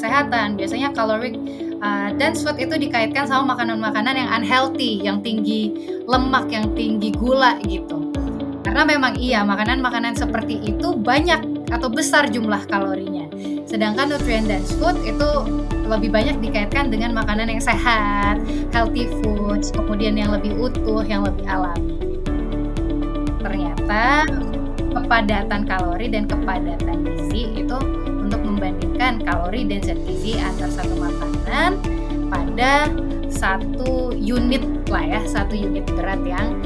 kesehatan. Biasanya caloric uh, dense food itu dikaitkan sama makanan-makanan yang unhealthy, yang tinggi lemak, yang tinggi gula gitu. Karena memang iya, makanan-makanan seperti itu banyak atau besar jumlah kalorinya. Sedangkan nutrient dense food itu lebih banyak dikaitkan dengan makanan yang sehat, healthy foods, kemudian yang lebih utuh, yang lebih alami. Ternyata kepadatan kalori dan kepadatan gizi itu membandingkan kalori dan zat gizi antar satu makanan pada satu unit lah ya, satu unit berat yang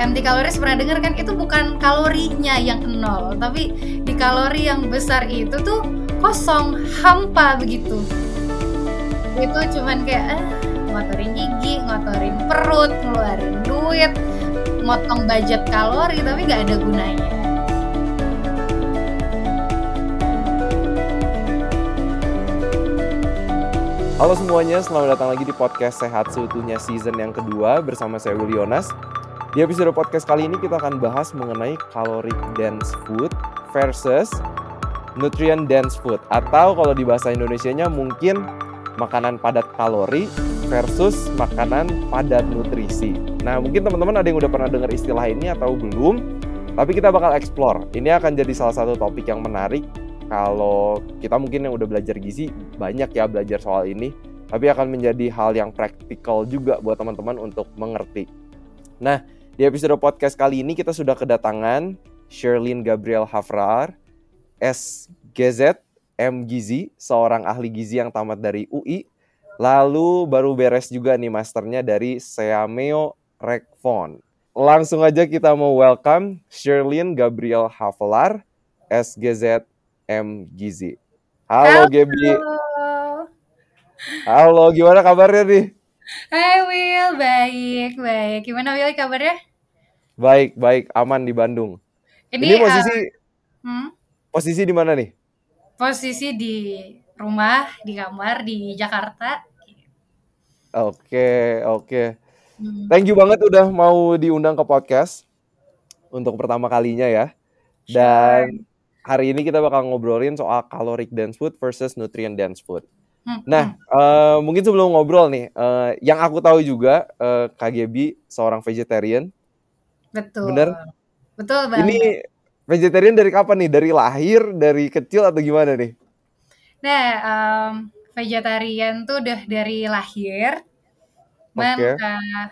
empty calories. Pernah dengar kan? Itu bukan kalorinya yang nol tapi di kalori yang besar itu tuh kosong hampa begitu. Itu cuman kayak eh, ngotorin gigi ngotorin perut ngeluarin duit motong budget kalori tapi nggak ada gunanya Halo semuanya, selamat datang lagi di podcast Sehat Seutuhnya season yang kedua bersama saya Will Yonas. Di episode podcast kali ini kita akan bahas mengenai caloric dense food versus nutrient dense food atau kalau di bahasa Indonesianya mungkin makanan padat kalori versus makanan padat nutrisi. Nah, mungkin teman-teman ada yang udah pernah dengar istilah ini atau belum? Tapi kita bakal explore. Ini akan jadi salah satu topik yang menarik kalau kita mungkin yang udah belajar gizi banyak ya belajar soal ini tapi akan menjadi hal yang praktikal juga buat teman-teman untuk mengerti. Nah, di episode podcast kali ini kita sudah kedatangan Sherlyn Gabriel Hafrar, SGZ, MGZ, seorang ahli gizi yang tamat dari UI. Lalu baru beres juga nih masternya dari Seameo Rekfon. Langsung aja kita mau welcome Sherlyn Gabriel Haflar, SGZ M Gizi. Halo, Halo. Gebi. Halo, gimana kabarnya nih? Hai Will, baik, baik. Gimana Will kabarnya? Baik, baik, aman di Bandung. Ini, Ini posisi uh, hmm? posisi di mana nih? Posisi di rumah, di kamar di Jakarta. Oke, oke. Hmm. Thank you banget udah mau diundang ke podcast untuk pertama kalinya ya. Dan sure hari ini kita bakal ngobrolin soal caloric dense food versus nutrient dense food. Hmm. Nah, uh, mungkin sebelum ngobrol nih, uh, yang aku tahu juga uh, KGB seorang vegetarian. Betul. Bener? Betul banget. Ini vegetarian dari kapan nih? Dari lahir, dari kecil atau gimana nih? Nah, um, vegetarian tuh udah dari lahir. Man, okay. uh,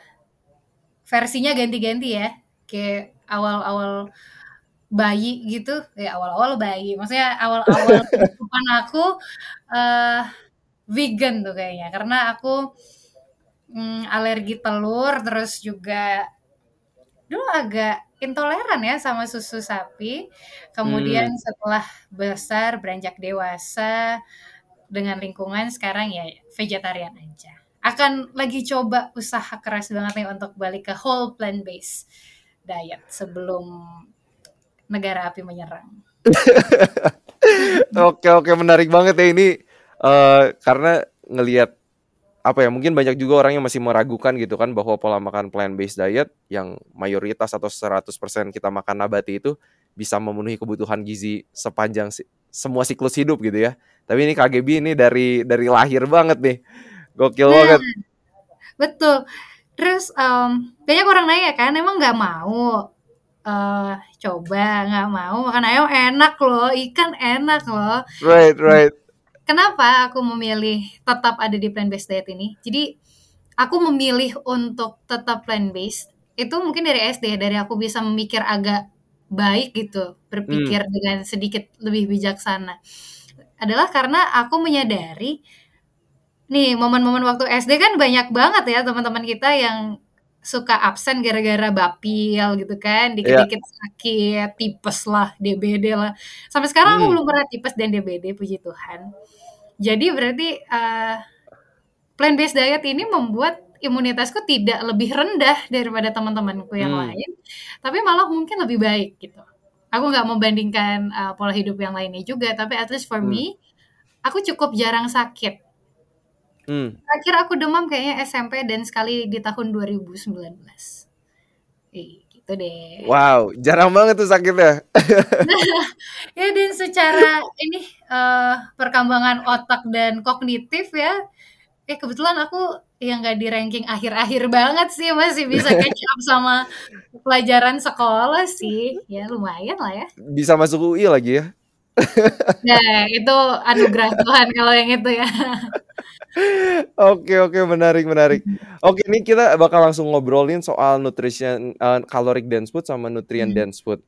versinya ganti-ganti ya. Kayak awal-awal bayi gitu. Ya awal-awal bayi. Maksudnya awal-awal kehidupan aku uh, vegan tuh kayaknya. Karena aku mm, alergi telur terus juga dulu agak intoleran ya sama susu sapi. Kemudian hmm. setelah besar beranjak dewasa dengan lingkungan sekarang ya vegetarian aja. Akan lagi coba usaha keras banget nih untuk balik ke whole plant based diet sebelum negara api menyerang. oke oke menarik banget ya ini uh, karena ngelihat apa ya mungkin banyak juga orang yang masih meragukan gitu kan bahwa pola makan plant based diet yang mayoritas atau 100% kita makan nabati itu bisa memenuhi kebutuhan gizi sepanjang si semua siklus hidup gitu ya. Tapi ini KGB ini dari dari lahir banget nih. Gokil nah, banget. Betul. Terus um, banyak orang nanya kan emang nggak mau uh, coba nggak mau. Makan ayam enak loh ikan enak loh. Right right. Kenapa aku memilih tetap ada di plant based diet ini? Jadi aku memilih untuk tetap plant based itu mungkin dari SD dari aku bisa memikir agak baik gitu berpikir hmm. dengan sedikit lebih bijaksana. Adalah karena aku menyadari nih momen-momen waktu SD kan banyak banget ya teman-teman kita yang suka absen gara-gara bapil gitu kan, dikit-dikit yeah. sakit, tipes lah, DBD lah. Sampai sekarang hmm. aku belum pernah tipes dan DBD, puji Tuhan. Jadi berarti uh, plant based diet ini membuat imunitasku tidak lebih rendah daripada teman-temanku yang hmm. lain, tapi malah mungkin lebih baik gitu. Aku nggak membandingkan uh, pola hidup yang lainnya juga, tapi at least for hmm. me, aku cukup jarang sakit Hmm. Terakhir aku demam kayaknya SMP dan sekali di tahun 2019. Eh, gitu. deh. Wow, jarang banget tuh sakitnya. ya dan secara ini uh, perkembangan otak dan kognitif ya, eh kebetulan aku yang nggak di ranking akhir-akhir banget sih masih bisa catch up sama pelajaran sekolah sih, ya lumayan lah ya. Bisa masuk UI lagi ya? Nah, itu anugerah Tuhan kalau yang itu ya. Oke oke menarik menarik. Oke ini kita bakal langsung ngobrolin soal nutrition uh, caloric dense food sama nutrient hmm. dense food.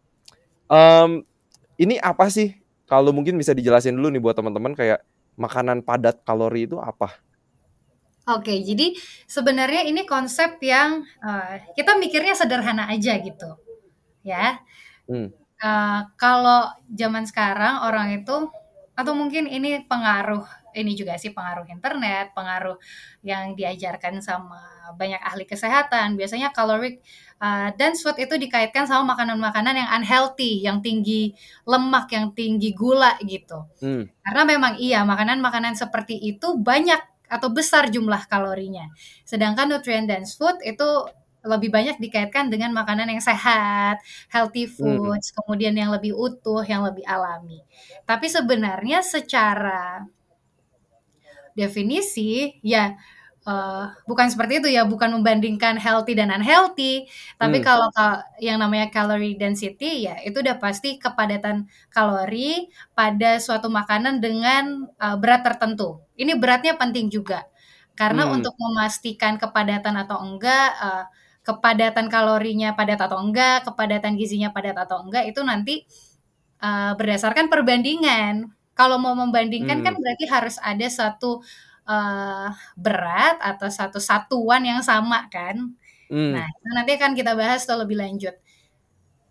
Um, ini apa sih? Kalau mungkin bisa dijelasin dulu nih buat teman-teman kayak makanan padat kalori itu apa? Oke, jadi sebenarnya ini konsep yang uh, kita mikirnya sederhana aja gitu, ya. Hmm. Uh, kalau zaman sekarang orang itu atau mungkin ini pengaruh ini juga sih pengaruh internet, pengaruh yang diajarkan sama banyak ahli kesehatan. Biasanya caloric uh, dense food itu dikaitkan sama makanan-makanan yang unhealthy, yang tinggi lemak, yang tinggi gula gitu. Hmm. Karena memang iya makanan-makanan seperti itu banyak atau besar jumlah kalorinya. Sedangkan nutrient dense food itu lebih banyak dikaitkan dengan makanan yang sehat, healthy foods, hmm. kemudian yang lebih utuh, yang lebih alami. Tapi sebenarnya secara definisi ya uh, bukan seperti itu ya, bukan membandingkan healthy dan unhealthy, tapi hmm. kalau yang namanya calorie density ya itu udah pasti kepadatan kalori pada suatu makanan dengan uh, berat tertentu. Ini beratnya penting juga. Karena hmm. untuk memastikan kepadatan atau enggak uh, kepadatan kalorinya padat atau enggak, kepadatan gizinya padat atau enggak itu nanti uh, berdasarkan perbandingan kalau mau membandingkan kan hmm. kan berarti harus ada satu uh, berat atau satu satuan yang sama kan. Hmm. Nah, nanti akan kita bahas tuh lebih lanjut.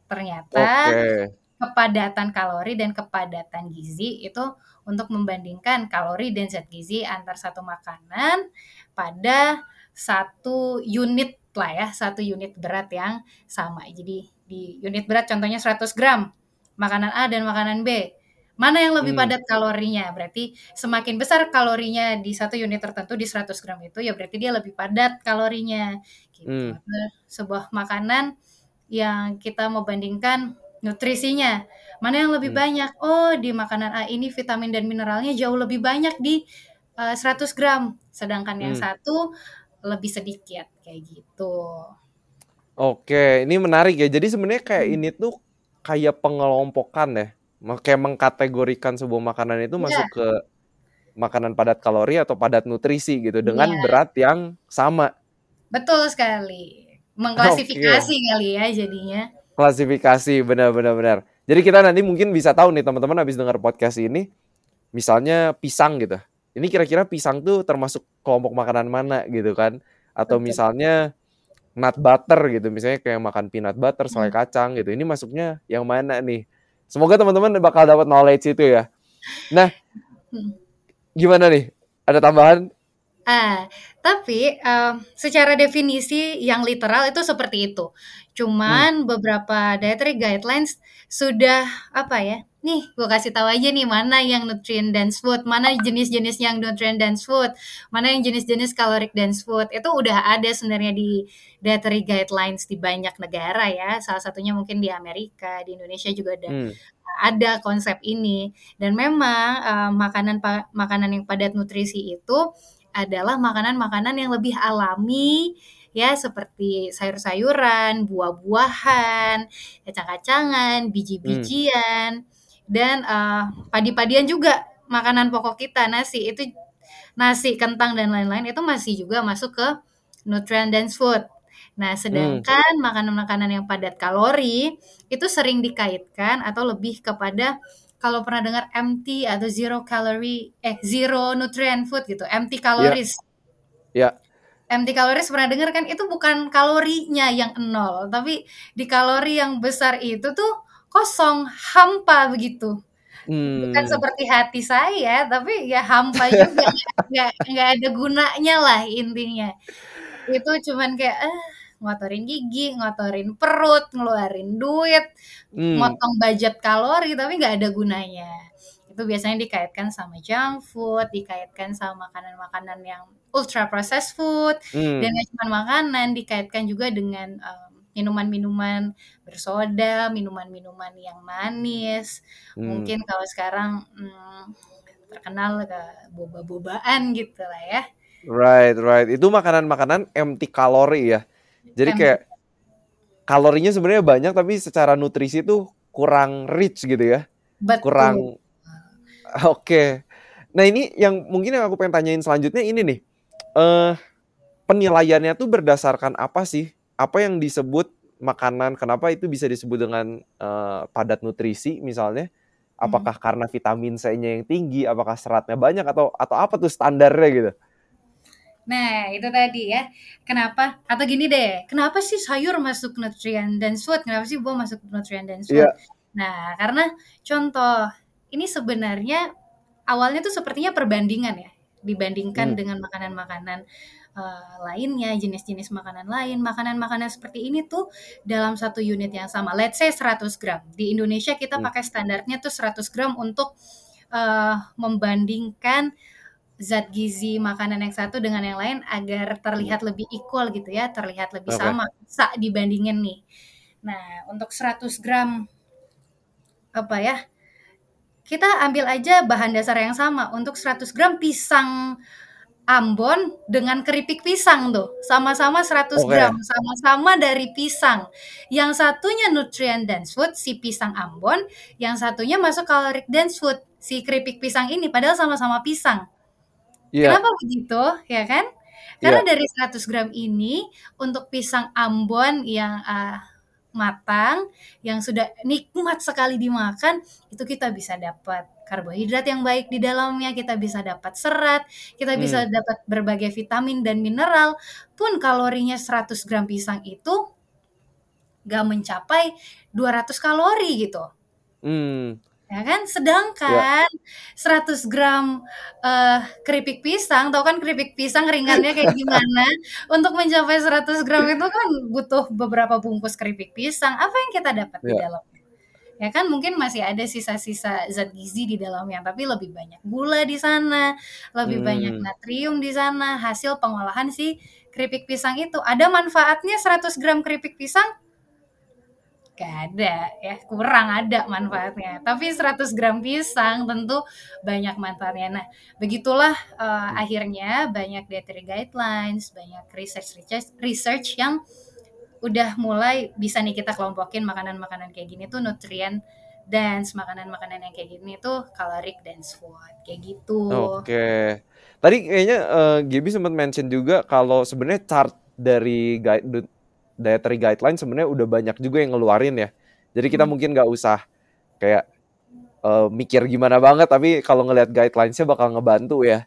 Ternyata okay. kepadatan kalori dan kepadatan gizi itu untuk membandingkan kalori dan zat gizi antar satu makanan pada satu unit lah ya, satu unit berat yang sama. Jadi di unit berat contohnya 100 gram makanan A dan makanan B Mana yang lebih hmm. padat kalorinya? Berarti semakin besar kalorinya di satu unit tertentu di 100 gram itu ya berarti dia lebih padat kalorinya. Gitu. Hmm. Sebuah makanan yang kita mau bandingkan nutrisinya. Mana yang lebih hmm. banyak? Oh, di makanan A ini vitamin dan mineralnya jauh lebih banyak di uh, eh, 100 gram. Sedangkan yang hmm. satu lebih sedikit kayak gitu. Oke, ini menarik ya. Jadi sebenarnya kayak hmm. ini tuh kayak pengelompokan ya kayak mengkategorikan sebuah makanan itu yeah. masuk ke makanan padat kalori atau padat nutrisi gitu dengan yeah. berat yang sama. Betul sekali. Mengklasifikasi okay. kali ya jadinya. Klasifikasi benar-benar benar. Jadi kita nanti mungkin bisa tahu nih teman-teman habis dengar podcast ini misalnya pisang gitu. Ini kira-kira pisang tuh termasuk kelompok makanan mana gitu kan? Atau Betul. misalnya nut butter gitu, misalnya kayak makan peanut butter, selai hmm. kacang gitu. Ini masuknya yang mana nih? Semoga teman-teman bakal dapat knowledge itu ya. Nah, hmm. gimana nih? Ada tambahan? Ah, tapi um, secara definisi yang literal itu seperti itu. Cuman hmm. beberapa dietary guidelines sudah apa ya? Nih, gue kasih tahu aja nih mana yang nutrient dense food, mana jenis-jenis yang nutrient dense food, mana yang jenis-jenis caloric dense food. Itu udah ada sebenarnya di dietary guidelines di banyak negara ya. Salah satunya mungkin di Amerika, di Indonesia juga ada hmm. ada konsep ini. Dan memang uh, makanan makanan yang padat nutrisi itu adalah makanan-makanan yang lebih alami ya seperti sayur-sayuran, buah-buahan, kacang-kacangan, biji-bijian hmm. dan uh, padi-padian juga makanan pokok kita nasi itu nasi, kentang dan lain-lain itu masih juga masuk ke nutrient dense food. Nah, sedangkan hmm. makanan-makanan yang padat kalori itu sering dikaitkan atau lebih kepada kalau pernah dengar empty atau zero calorie eh zero nutrient food gitu, empty calories. Ya. Yeah. Empty calories pernah dengar kan itu bukan kalorinya yang nol, tapi di kalori yang besar itu tuh kosong, hampa begitu. Hmm. Bukan seperti hati saya, tapi ya hampa juga nggak nggak ada gunanya lah intinya. Itu cuman kayak eh ngotorin gigi, ngotorin perut, ngeluarin duit, hmm. motong budget kalori, tapi nggak ada gunanya. Itu biasanya dikaitkan sama junk food, dikaitkan sama makanan-makanan yang ultra processed food hmm. dan gak cuma makanan dikaitkan juga dengan um, minuman-minuman bersoda, minuman-minuman yang manis. Hmm. Mungkin kalau sekarang hmm, terkenal ke boba-bobaan gitu lah ya. Right, right. Itu makanan-makanan empty kalori ya. Jadi kayak kalorinya sebenarnya banyak tapi secara nutrisi tuh kurang rich gitu ya. Betul. Kurang Oke. Nah, ini yang mungkin yang aku pengen tanyain selanjutnya ini nih. Eh penilaiannya tuh berdasarkan apa sih? Apa yang disebut makanan? Kenapa itu bisa disebut dengan eh, padat nutrisi misalnya? Hmm. Apakah karena vitamin C-nya yang tinggi, apakah seratnya banyak atau atau apa tuh standarnya gitu? Nah, itu tadi ya. Kenapa? Atau gini deh, kenapa sih sayur masuk nutrient dense food? Kenapa sih buah masuk nutrient dense food? Iya. Nah, karena contoh, ini sebenarnya awalnya tuh sepertinya perbandingan ya, dibandingkan Hmm. dengan makanan-makanan eh, lainnya, jenis-jenis makanan lain. Makanan-makanan seperti ini tuh dalam satu unit yang sama. Let's say 100 gram. Di Indonesia kita Hmm. pakai standarnya tuh 100 gram untuk eh, membandingkan zat gizi makanan yang satu dengan yang lain agar terlihat lebih equal gitu ya, terlihat lebih Oke. sama, bisa dibandingin nih. Nah, untuk 100 gram apa ya? Kita ambil aja bahan dasar yang sama. Untuk 100 gram pisang Ambon dengan keripik pisang tuh. Sama-sama 100 Oke. gram, sama-sama dari pisang. Yang satunya nutrient dense food si pisang Ambon, yang satunya masuk caloric dense food si keripik pisang ini padahal sama-sama pisang. Iya. Kenapa begitu? Ya kan? Karena dari 100 gram ini untuk pisang Ambon yang ah, matang, yang sudah nikmat sekali dimakan, itu kita bisa dapat karbohidrat yang baik di dalamnya, kita bisa dapat serat, kita bisa Hmm. dapat berbagai vitamin dan mineral. Pun kalorinya 100 gram pisang itu gak mencapai 200 kalori gitu. Hmm. Ya kan? Sedangkan 100 gram eh, keripik pisang, tahu kan keripik pisang ringannya kayak gimana? Untuk mencapai 100 gram itu kan butuh beberapa bungkus keripik pisang. Apa yang kita dapat di Ya. dalamnya? Ya kan mungkin masih ada sisa-sisa zat gizi di dalamnya, tapi lebih banyak gula di sana, lebih banyak Hmm. natrium di sana. Hasil pengolahan si keripik pisang itu. Ada manfaatnya 100 gram keripik pisang? Gak ada ya, kurang ada manfaatnya. Tapi 100 gram pisang tentu banyak manfaatnya. Nah, begitulah eh, akhirnya banyak dietary guidelines, banyak research research, research yang udah mulai bisa nih kita kelompokin makanan-makanan kayak gini tuh nutrient dense, makanan-makanan yang kayak gini tuh caloric dense food kayak gitu. Oke. Tadi kayaknya eh, Gaby sempat mention juga kalau sebenarnya chart dari guide dietary guideline sebenarnya udah banyak juga yang ngeluarin ya. Jadi kita Hmm. mungkin nggak usah kayak eh, mikir gimana banget, tapi kalau ngelihat guidelines-nya bakal ngebantu ya.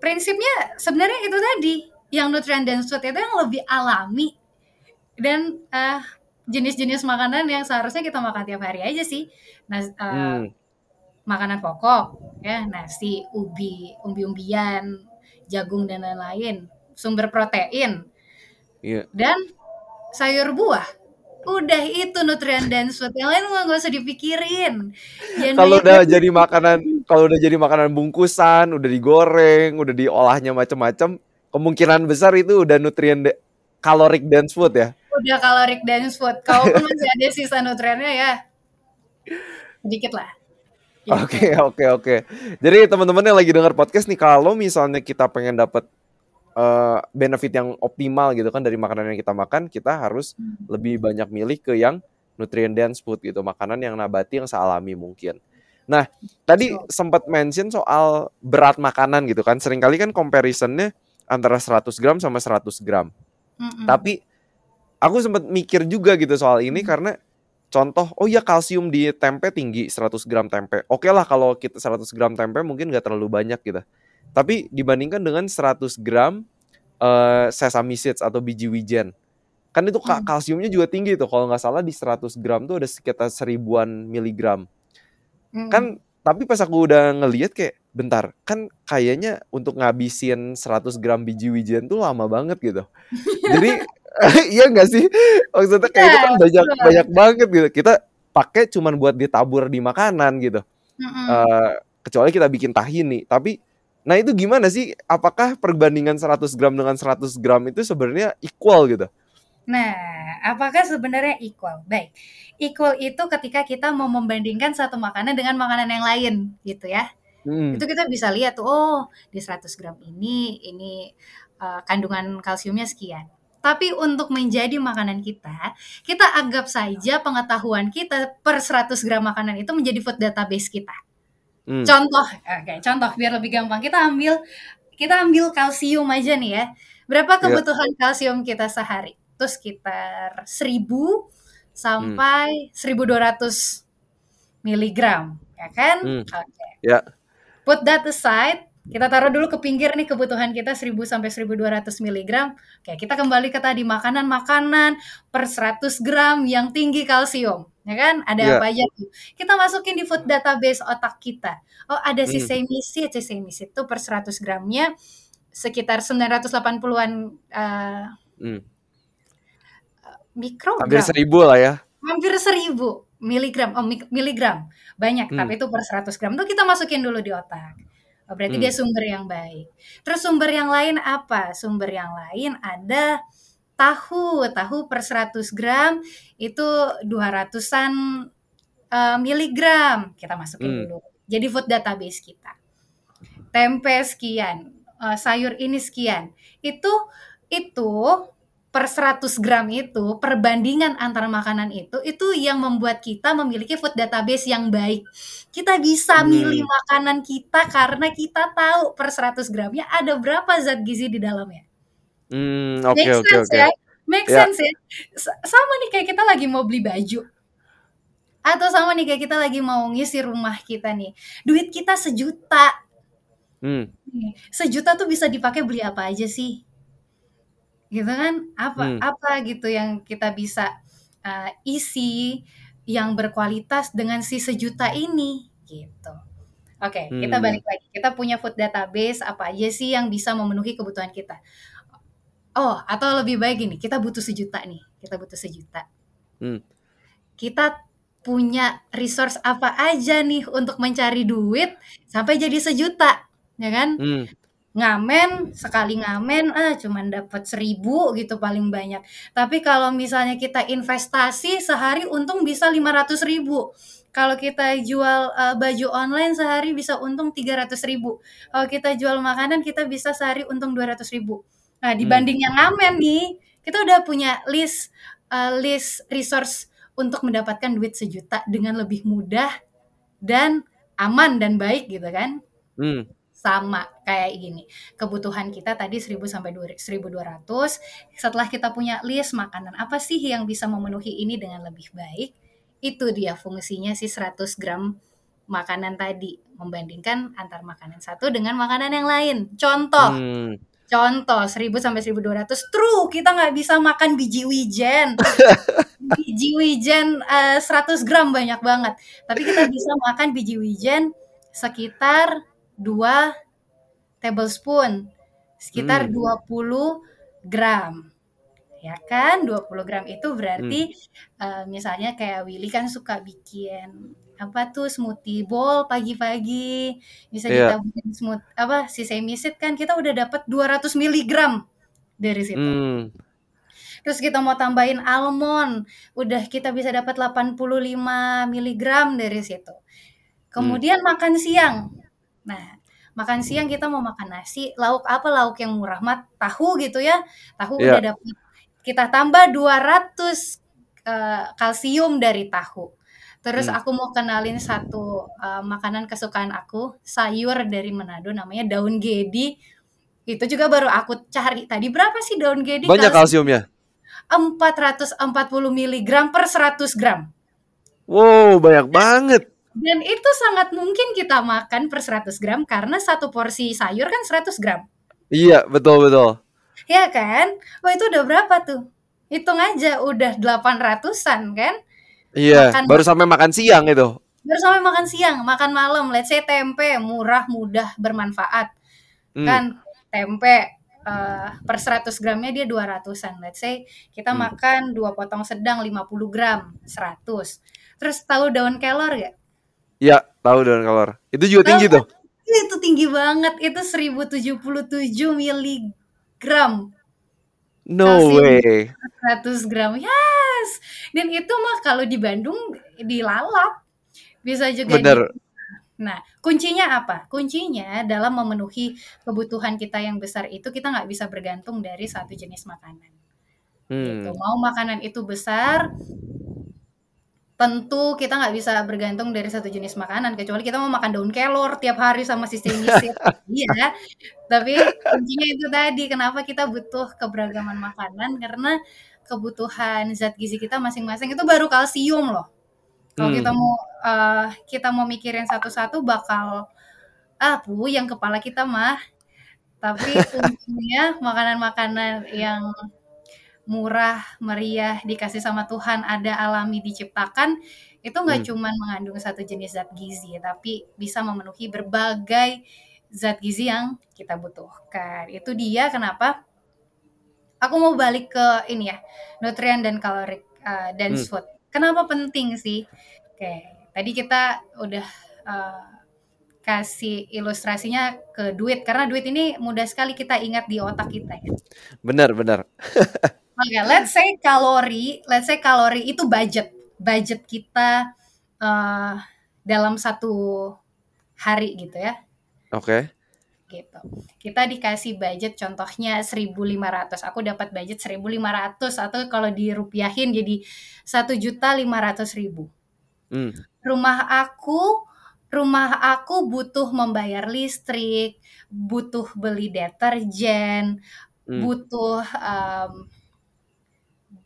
Prinsipnya sebenarnya itu tadi, yang nutrient dense food itu yang lebih alami dan eh, jenis-jenis makanan yang seharusnya kita makan tiap hari aja sih. Nah, eh, Hmm. makanan pokok ya, nasi, ubi, umbi-umbian, jagung dan lain-lain, sumber protein Iya. dan sayur buah. Udah itu nutrient dense food. Yang lain mah gak usah dipikirin. Kalau udah jadi makanan, kalau udah jadi makanan bungkusan, udah digoreng, udah diolahnya macam-macam, kemungkinan besar itu udah nutrien de- caloric dense food ya. udah caloric dense food. Kalaupun masih ada sisa nutriennya ya sedikit lah. Gitu. Oke, oke, oke. Jadi teman-teman yang lagi dengar podcast nih, kalau misalnya kita pengen dapat eh, benefit yang optimal gitu kan dari makanan yang kita makan, kita harus Hmm. lebih banyak milih ke yang nutrient dense food gitu, makanan yang nabati yang sealami mungkin. Nah, tadi Betul. sempat mention soal berat makanan gitu kan. Seringkali kan comparisonnya antara 100 gram sama 100 gram. Mm-mm. Tapi aku sempat mikir juga gitu soal ini Hmm. karena contoh, oh ya kalsium di tempe tinggi 100 gram tempe. Oke lah kalau kita 100 gram tempe mungkin nggak terlalu banyak gitu. Tapi dibandingkan dengan 100 gram eh, sesame seeds atau biji wijen, kan itu Hmm. kalsiumnya juga tinggi tuh. Kalau nggak salah di 100 gram tuh ada sekitar seribuan miligram. Mm-mm. Kan tapi pas aku udah ngeliat kayak bentar kan kayaknya untuk ngabisin 100 gram biji wijen tuh lama banget gitu jadi iya nggak sih maksudnya kayak itu kan Iya, banyak betul. banyak banget gitu kita pakai cuman buat ditabur di makanan gitu Mm-mm. Eh, kecuali kita bikin tahini tapi nah itu gimana sih apakah perbandingan 100 gram dengan 100 gram itu sebenarnya equal gitu Nah, apakah sebenarnya equal? Baik, equal itu ketika kita mau membandingkan satu makanan dengan makanan yang lain, gitu ya. Hmm. Itu kita bisa lihat tuh, oh di 100 gram ini, ini uh, kandungan kalsiumnya sekian. Tapi untuk menjadi makanan kita, kita anggap saja pengetahuan kita per 100 gram makanan itu menjadi food database kita. Hmm. Contoh, oke, okay, contoh biar lebih gampang. Kita ambil kita ambil kalsium aja nih ya. Berapa iya. kebutuhan yeah. kalsium kita sehari? itu sekitar 1000 sampai hmm. 1200 miligram, ya kan? Hmm. Oke. Okay. Ya. Put that aside, kita taruh dulu ke pinggir nih kebutuhan kita 1000 sampai 1200 miligram. Oke, kita kembali ke tadi makanan-makanan per 100 gram yang tinggi kalsium, ya kan? Ada yeah. apa aja tuh? Kita masukin di food database otak kita. Oh, ada hmm. sisemisid, sisemisid itu per 100 gramnya sekitar 980-an uh, hmm mikrogram. Hampir seribu lah ya. Hampir seribu miligram, oh miligram banyak, hmm. tapi itu per 100 gram itu kita masukin dulu di otak. Oh, berarti hmm. dia sumber yang baik. Terus sumber yang lain apa? Sumber yang lain ada tahu, tahu per 100 gram itu 200-an uh, miligram kita masukin hmm. dulu. Jadi food database kita. Tempe sekian, uh, sayur ini sekian. Itu itu per 100 gram itu perbandingan antara makanan itu itu yang membuat kita memiliki food database yang baik. Kita bisa hmm. milih makanan kita karena kita tahu per 100 gramnya ada berapa zat gizi di dalamnya. Hmm, oke oke oke. Ya? Make yeah. sense ya. Sama nih kayak kita lagi mau beli baju. Atau sama nih kayak kita lagi mau ngisi rumah kita nih. Duit kita sejuta. Hmm. Sejuta tuh bisa dipakai beli apa aja sih? Gitu kan? Apa hmm. apa gitu yang kita bisa uh, isi yang berkualitas dengan si sejuta ini? Gitu. Oke okay, hmm. kita balik lagi. Kita punya food database apa aja sih yang bisa memenuhi kebutuhan kita? Oh atau lebih baik gini kita butuh sejuta nih kita butuh sejuta. Hmm. kita punya resource apa aja nih untuk mencari duit sampai jadi sejuta ya kan? Hmm ngamen sekali ngamen ah cuman dapat seribu gitu paling banyak. Tapi kalau misalnya kita investasi sehari untung bisa lima ratus ribu. Kalau kita jual uh, baju online sehari bisa untung tiga ratus ribu. Kalau kita jual makanan kita bisa sehari untung dua ratus ribu. Nah hmm. dibanding yang ngamen nih kita udah punya list uh, list resource untuk mendapatkan duit sejuta dengan lebih mudah dan aman dan baik gitu kan. Hmm sama kayak gini. Kebutuhan kita tadi 1000 sampai 1200. Setelah kita punya list makanan apa sih yang bisa memenuhi ini dengan lebih baik, itu dia fungsinya si 100 gram makanan tadi membandingkan antar makanan satu dengan makanan yang lain. Contoh, hmm. contoh 1000 sampai 1200 true kita nggak bisa makan biji wijen. biji wijen uh, eh, 100 gram banyak banget. Tapi kita bisa makan biji wijen sekitar 2 tablespoon sekitar hmm. 20 gram ya kan 20 gram itu berarti hmm. uh, misalnya kayak Willy kan suka bikin apa tuh smoothie bowl pagi-pagi bisa yeah. kita bikin smooth apa si semisit kan kita udah dapat 200 miligram dari situ hmm. terus kita mau tambahin almond udah kita bisa dapat 85 miligram dari situ kemudian hmm. makan siang Nah, makan siang kita mau makan nasi, lauk apa lauk yang murah mat tahu gitu ya. Tahu yeah. udah dapat kita tambah 200 uh, eh, kalsium dari tahu. Terus hmm. aku mau kenalin satu uh, makanan kesukaan aku, sayur dari Manado namanya daun gedi. Itu juga baru aku cari tadi berapa sih daun gedi? Banyak kalsium. kalsiumnya. 440 mg per 100 gram. Wow, banyak banget. Dan itu sangat mungkin kita makan per 100 gram karena satu porsi sayur kan 100 gram. Iya, betul betul. Ya kan? Wah, itu udah berapa tuh? Hitung aja udah 800-an kan? Iya, makan, baru sampai makan siang itu. Baru sampai makan siang, makan malam, let's say tempe, murah, mudah, bermanfaat. Hmm. Kan tempe uh, per 100 gramnya dia 200-an. Let's say kita hmm. makan dua potong sedang 50 gram, 100. Terus tahu daun kelor gak? Iya, tahu daun kelor. Itu juga tinggi tuh. Itu tinggi banget. Itu 1077 miligram. No way. 100 gram. Yes. Dan itu mah kalau di Bandung dilalap. Bisa juga Bener. di Nah, kuncinya apa? Kuncinya dalam memenuhi kebutuhan kita yang besar itu kita nggak bisa bergantung dari satu jenis makanan. Gitu. Hmm. Mau makanan itu besar, tentu kita nggak bisa bergantung dari satu jenis makanan kecuali kita mau makan daun kelor tiap hari sama sisi nyisir iya. Tapi kuncinya itu tadi kenapa kita butuh keberagaman makanan karena kebutuhan zat gizi kita masing-masing itu baru kalsium loh. Kalau kita Hmm. mau eh, kita mau mikirin satu-satu bakal ah yang kepala kita mah. Tapi kuncinya makanan-makanan yang murah, meriah, dikasih sama Tuhan, ada alami diciptakan, itu nggak Hmm. cuman mengandung satu jenis zat gizi, tapi bisa memenuhi berbagai zat gizi yang kita butuhkan. Itu dia kenapa aku mau balik ke ini ya, nutrien dan kalorik uh, dense Hmm. food. Kenapa penting sih? Oke, tadi kita udah uh, kasih ilustrasinya ke duit karena duit ini mudah sekali kita ingat di otak kita ya. Benar, benar. Oke, let's say kalori, let's say kalori itu budget, budget kita uh, dalam satu hari gitu ya, Oke. gitu. Kita dikasih budget contohnya 1.500, aku dapat budget 1.500 atau kalau dirupiahin jadi satu juta lima ratus ribu. Hmm. Rumah aku, rumah aku butuh membayar listrik, butuh beli deterjen, Hmm. butuh um,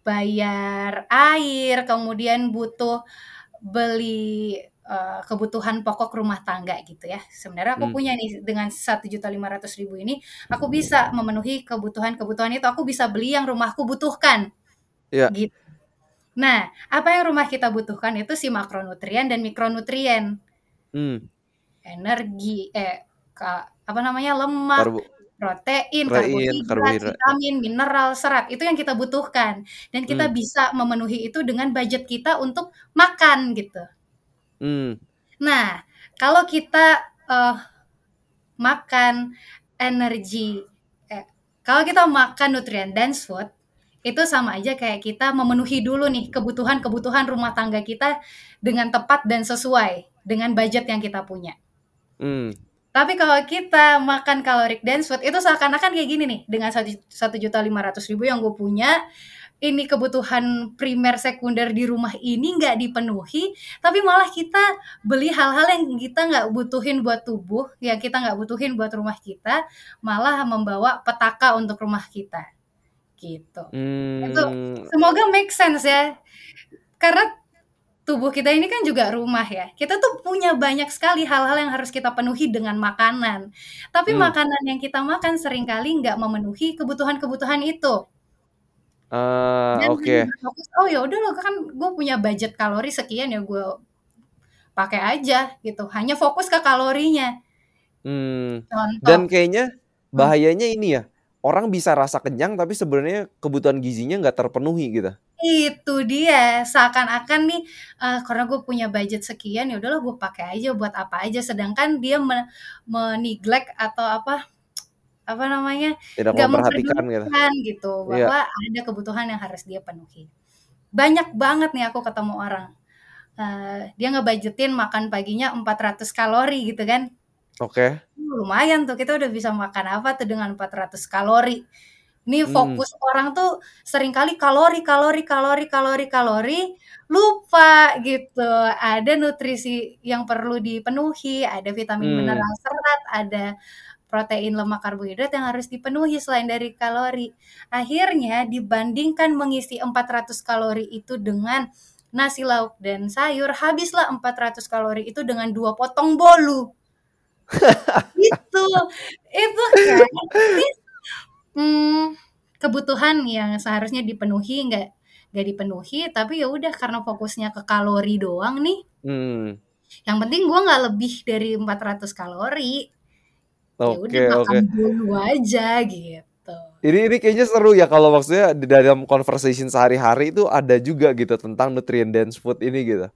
bayar air, kemudian butuh beli eh, kebutuhan pokok rumah tangga gitu ya. Sebenarnya aku Hmm. punya nih dengan satu juta lima ratus ribu ini, aku bisa memenuhi kebutuhan-kebutuhan itu. Aku bisa beli yang rumahku butuhkan. Iya. Gitu. Nah, apa yang rumah kita butuhkan itu si makronutrien dan mikronutrien, Hmm. energi, eh ka- apa namanya lemak, Karbo. Protein, Protein, karbohidrat, vitamin, mineral, serat. Itu yang kita butuhkan. Dan kita Hmm. bisa memenuhi itu dengan budget kita untuk makan gitu. Hmm. Nah, kalau kita eh, makan energi, eh, kalau kita makan nutrien dense food, itu sama aja kayak kita memenuhi dulu nih kebutuhan-kebutuhan rumah tangga kita dengan tepat dan sesuai dengan budget yang kita punya. Hmm. Tapi kalau kita makan caloric dense food itu seakan-akan kayak gini nih dengan satu juta lima ratus ribu yang gue punya ini kebutuhan primer sekunder di rumah ini nggak dipenuhi tapi malah kita beli hal-hal yang kita nggak butuhin buat tubuh yang kita nggak butuhin buat rumah kita malah membawa petaka untuk rumah kita. Gitu. Itu Hmm. semoga make sense ya. Karena tubuh kita ini kan juga rumah ya. Kita tuh punya banyak sekali hal-hal yang harus kita penuhi dengan makanan. Tapi Hmm. makanan yang kita makan sering kali nggak memenuhi kebutuhan-kebutuhan itu. Dan oke. hanya berfokus, oh ya udah loh kan gue punya budget kalori sekian ya gue pakai aja gitu. Hanya fokus ke kalorinya. Hmm. Contoh. Dan kayaknya Hmm. bahayanya ini ya. Orang bisa rasa kenyang tapi sebenarnya kebutuhan gizinya nggak terpenuhi gitu. Itu dia, seakan-akan nih eh, karena gue punya budget sekian ya udahlah gue pakai aja buat apa aja. Sedangkan dia me- meneglect atau apa apa namanya Tidak nggak memperhatikan gitu. memperdulikan gitu Iya. bahwa ada kebutuhan yang harus dia penuhi. Banyak banget nih aku ketemu orang eh, dia ngebudgetin makan paginya 400 kalori gitu kan. Oke. Lumayan tuh kita udah bisa makan apa tuh dengan 400 kalori. Ini Hmm. fokus orang tuh sering kali kalori, kalori, kalori, kalori, kalori, lupa gitu. Ada nutrisi yang perlu dipenuhi, ada vitamin, Hmm. mineral, serat, ada protein, lemak, karbohidrat yang harus dipenuhi selain dari kalori. Akhirnya dibandingkan mengisi 400 kalori itu dengan nasi lauk dan sayur, habislah 400 kalori itu dengan dua potong bolu. Itu, itu kan hmm, kebutuhan yang seharusnya dipenuhi nggak nggak dipenuhi, tapi ya udah karena fokusnya ke kalori doang nih. Hmm. Yang penting gue nggak lebih dari 400 kalori. Ya udah Oke, makan oke. bolu aja gitu. Ini ini kayaknya seru ya kalau maksudnya di dalam conversation sehari-hari itu ada juga gitu tentang nutrient dense food ini gitu.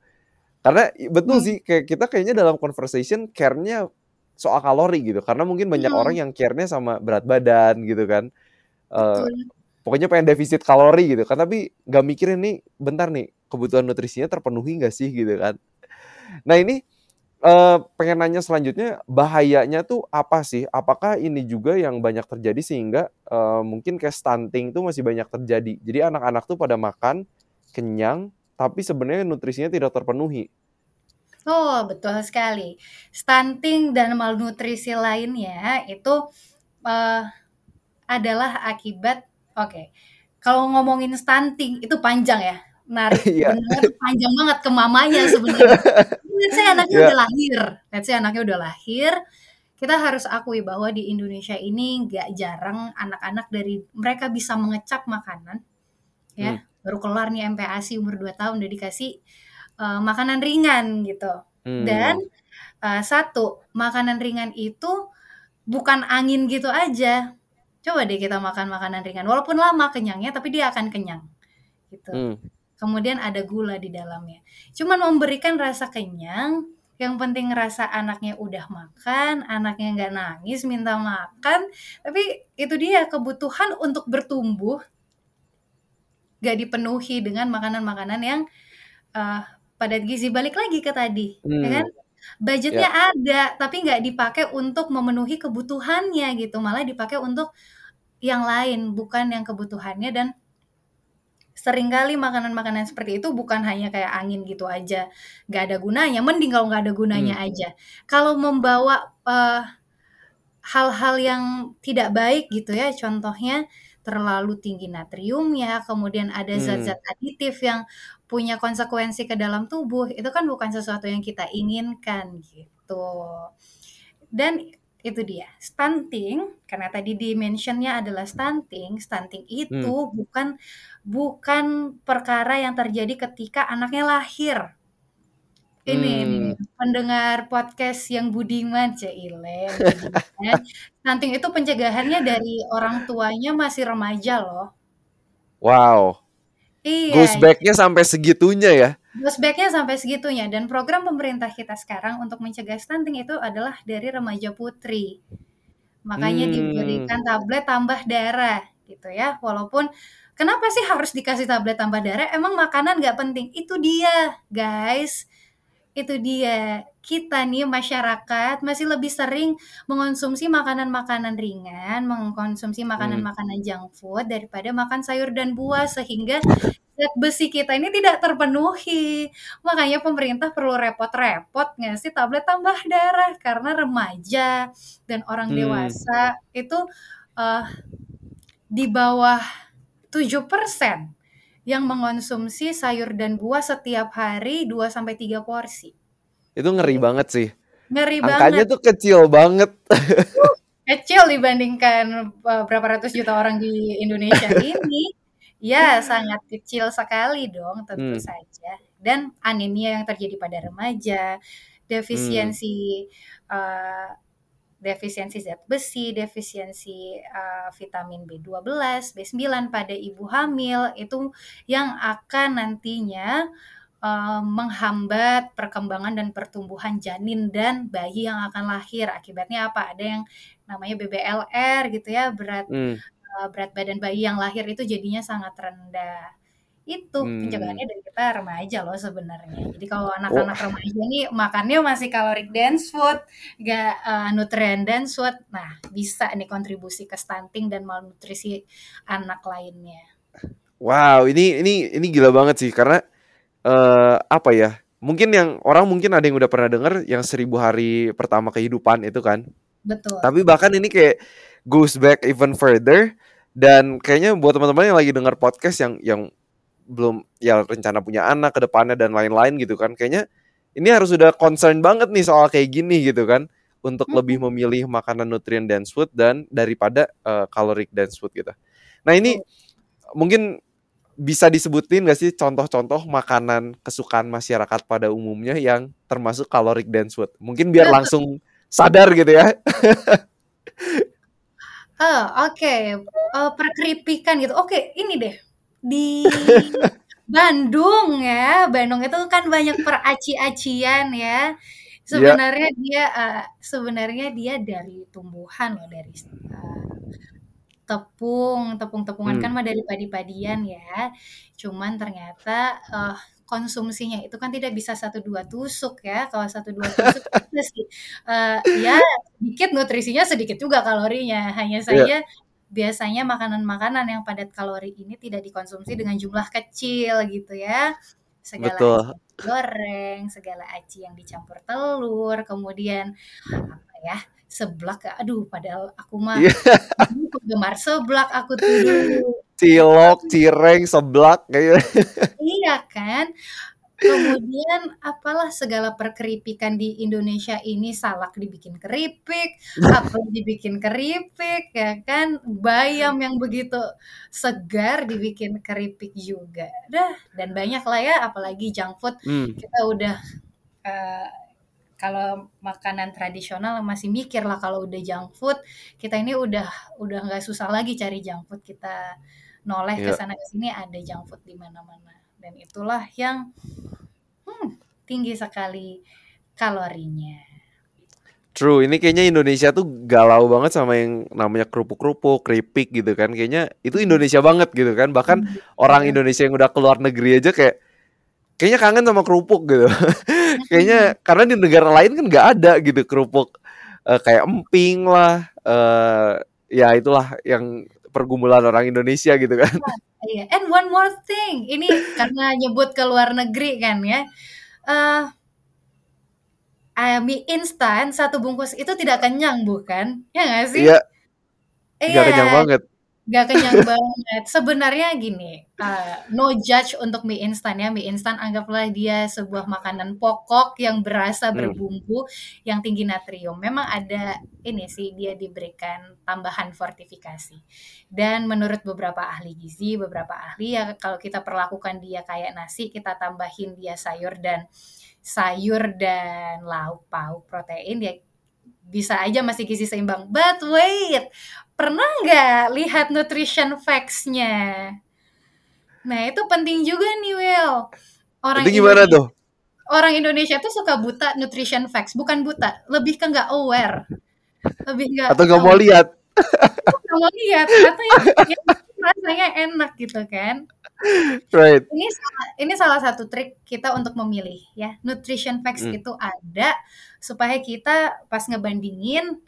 Karena i- betul Hmm. sih kayak kita kayaknya dalam conversation care-nya soal kalori gitu. Karena mungkin banyak orang Hmm. yang care-nya sama berat badan gitu kan. Betul. pokoknya pengen defisit kalori gitu kan tapi nggak mikirin nih bentar nih kebutuhan nutrisinya terpenuhi nggak sih gitu kan nah ini uh, pengen nanya selanjutnya bahayanya tuh apa sih apakah ini juga yang banyak terjadi sehingga uh, mungkin kayak stunting tuh masih banyak terjadi jadi anak-anak tuh pada makan kenyang tapi sebenarnya nutrisinya tidak terpenuhi Oh, betul sekali. Stunting dan malnutrisi lainnya itu uh, adalah akibat oke. Okay. Kalau ngomongin stunting itu panjang ya. Narik yeah. benar panjang banget ke mamanya sebenarnya. Let's say anaknya yeah. udah lahir. Let's say anaknya udah lahir. Kita harus akui bahwa di Indonesia ini nggak jarang anak-anak dari mereka bisa mengecap makanan ya. Hmm. Baru kelar nih MPASI umur 2 tahun udah dikasih uh, makanan ringan gitu. Hmm. Dan uh, satu, makanan ringan itu bukan angin gitu aja. Coba deh kita makan makanan ringan, walaupun lama kenyangnya, tapi dia akan kenyang, gitu. Hmm. Kemudian ada gula di dalamnya. Cuman memberikan rasa kenyang, yang penting rasa anaknya udah makan, anaknya nggak nangis minta makan, tapi itu dia kebutuhan untuk bertumbuh gak dipenuhi dengan makanan-makanan yang uh, padat gizi balik lagi ke tadi ya hmm. ya kan budgetnya yeah. ada tapi nggak dipakai untuk memenuhi kebutuhannya gitu malah dipakai untuk yang lain bukan yang kebutuhannya dan sering kali makanan-makanan seperti itu bukan hanya kayak angin gitu aja nggak ada gunanya mending kalau nggak ada gunanya hmm. aja kalau membawa eh, hal-hal yang tidak baik gitu ya contohnya terlalu tinggi natriumnya, kemudian ada hmm. zat-zat aditif yang punya konsekuensi ke dalam tubuh, itu kan bukan sesuatu yang kita inginkan gitu. Dan itu dia, stunting karena tadi dimensionnya adalah stunting, stunting itu hmm. bukan bukan perkara yang terjadi ketika anaknya lahir. Ini hmm. pendengar podcast yang budiman, Cile, Stunting itu pencegahannya dari orang tuanya masih remaja loh. Wow. Iya. Goes back-nya sampai segitunya ya? Goes back-nya sampai segitunya dan program pemerintah kita sekarang untuk mencegah stunting itu adalah dari remaja putri. Makanya hmm. diberikan tablet tambah darah gitu ya. Walaupun kenapa sih harus dikasih tablet tambah darah? Emang makanan nggak penting? Itu dia, guys itu dia kita nih masyarakat masih lebih sering mengonsumsi makanan-makanan ringan, mengkonsumsi makanan-makanan junk food daripada makan sayur dan buah sehingga zat besi kita ini tidak terpenuhi. Makanya pemerintah perlu repot-repot ngasih tablet tambah darah karena remaja dan orang hmm. dewasa itu uh, di bawah 7% yang mengonsumsi sayur dan buah setiap hari 2 sampai 3 porsi. Itu ngeri banget sih. Ngeri Angkanya banget. Angkanya tuh kecil banget. kecil dibandingkan uh, berapa ratus juta orang di Indonesia ini. Ya, sangat kecil sekali dong tentu hmm. saja. Dan anemia yang terjadi pada remaja, defisiensi hmm. uh, defisiensi zat besi, defisiensi uh, vitamin B12, B9 pada ibu hamil itu yang akan nantinya uh, menghambat perkembangan dan pertumbuhan janin dan bayi yang akan lahir. Akibatnya apa? Ada yang namanya BBLR gitu ya, berat hmm. uh, berat badan bayi yang lahir itu jadinya sangat rendah itu hmm. pencegahannya dari kita remaja loh sebenarnya. Jadi kalau anak-anak oh. remaja ini makannya masih kaloric dense food, gak uh, nutrient dense food, nah bisa nih kontribusi ke stunting dan malnutrisi anak lainnya. Wow, ini ini ini gila banget sih karena uh, apa ya? Mungkin yang orang mungkin ada yang udah pernah dengar yang seribu hari pertama kehidupan itu kan. Betul. Tapi bahkan ini kayak goes back even further dan kayaknya buat teman-teman yang lagi dengar podcast yang yang belum ya rencana punya anak ke depannya dan lain-lain gitu kan kayaknya ini harus sudah concern banget nih soal kayak gini gitu kan untuk hmm. lebih memilih makanan nutrien dense food dan daripada uh, caloric dense food gitu. Nah ini mungkin bisa disebutin gak sih contoh-contoh makanan kesukaan masyarakat pada umumnya yang termasuk caloric dense food? Mungkin biar langsung sadar gitu ya. oh, oke. Okay. Uh, perkeripikan gitu. Oke, okay, ini deh di Bandung ya, Bandung itu kan banyak peraci-acian ya. Sebenarnya yeah. dia uh, sebenarnya dia dari tumbuhan loh dari uh, tepung, tepung-tepungan kan Hmm. mah dari padi-padian ya. Cuman ternyata, eee, konsumsinya itu kan tidak bisa 1, 2 tusuk ya. Kalau 1, 2 tusuk itu sih, eee, ya sedikit nutrisinya sedikit juga kalorinya. Hanya Iya. saja biasanya makanan-makanan yang padat kalori ini tidak dikonsumsi dengan jumlah kecil gitu ya. Segala Betul. aci goreng, segala aci yang dicampur telur, kemudian apa ya, seblak, aduh padahal aku mah Iya. penggemar seblak aku tuh. Cilok, cireng, seblak kayaknya. Iya kan? Kemudian apalah segala perkeripikan di Indonesia ini, salak dibikin keripik, apel dibikin keripik ya kan, bayam yang begitu segar dibikin keripik juga. Dah, dan banyaklah ya apalagi junk food Hmm. kita udah, eee, kalau makanan tradisional masih mikir lah kalau udah junk food, kita ini udah udah nggak susah lagi cari junk food, kita noleh ke Iya. sana ke sini ada junk food di mana-mana. Dan itulah yang, hmm, tinggi sekali kalorinya. True, ini kayaknya Indonesia tuh galau banget sama yang namanya kerupuk-kerupuk, keripik gitu kan. Kayaknya itu Indonesia banget gitu kan. Bahkan Hmm, orang. Indonesia yang udah keluar negeri aja kayak kayaknya kangen sama kerupuk gitu. Kayaknya Mhm. karena di negara lain kan nggak ada gitu kerupuk eh, kayak emping lah, eh ya itulah yang pergumulan orang Indonesia gitu kan. Iya, and one more thing, ini karena nyebut ke luar negeri kan ya, eee, mie instan 1 bungkus itu tidak kenyang bukan? Ya nggak sih? Iya. Iya, kenyang banget. Nggak kenyang banget. Sebenarnya gini, eee, no judge untuk mie instan ya, mie instan anggaplah dia sebuah makanan pokok yang berasa Hmm. berbumbu, yang tinggi natrium. Memang ada ini sih, dia diberikan tambahan fortifikasi. Dan menurut beberapa ahli gizi, beberapa ahli ya kalau kita perlakukan dia kayak nasi, kita tambahin dia sayur dan sayur dan lauk pauk protein, ya bisa aja masih gizi seimbang. But wait, pernah nggak lihat nutrition facts-nya? Nah, itu penting juga nih, Will. Orang Itu gimana Indonesia tuh? orang Indonesia tuh suka buta nutrition facts, bukan buta, lebih ke nggak aware. Lebih nggak Atau nggak mau lihat? Nggak mau lihat, atau yang yang penting rasanya enak gitu kan. Right. Ini salah ini salah satu trik kita untuk memilih ya. Nutrition facts Hmm. itu ada supaya kita pas ngebandingin,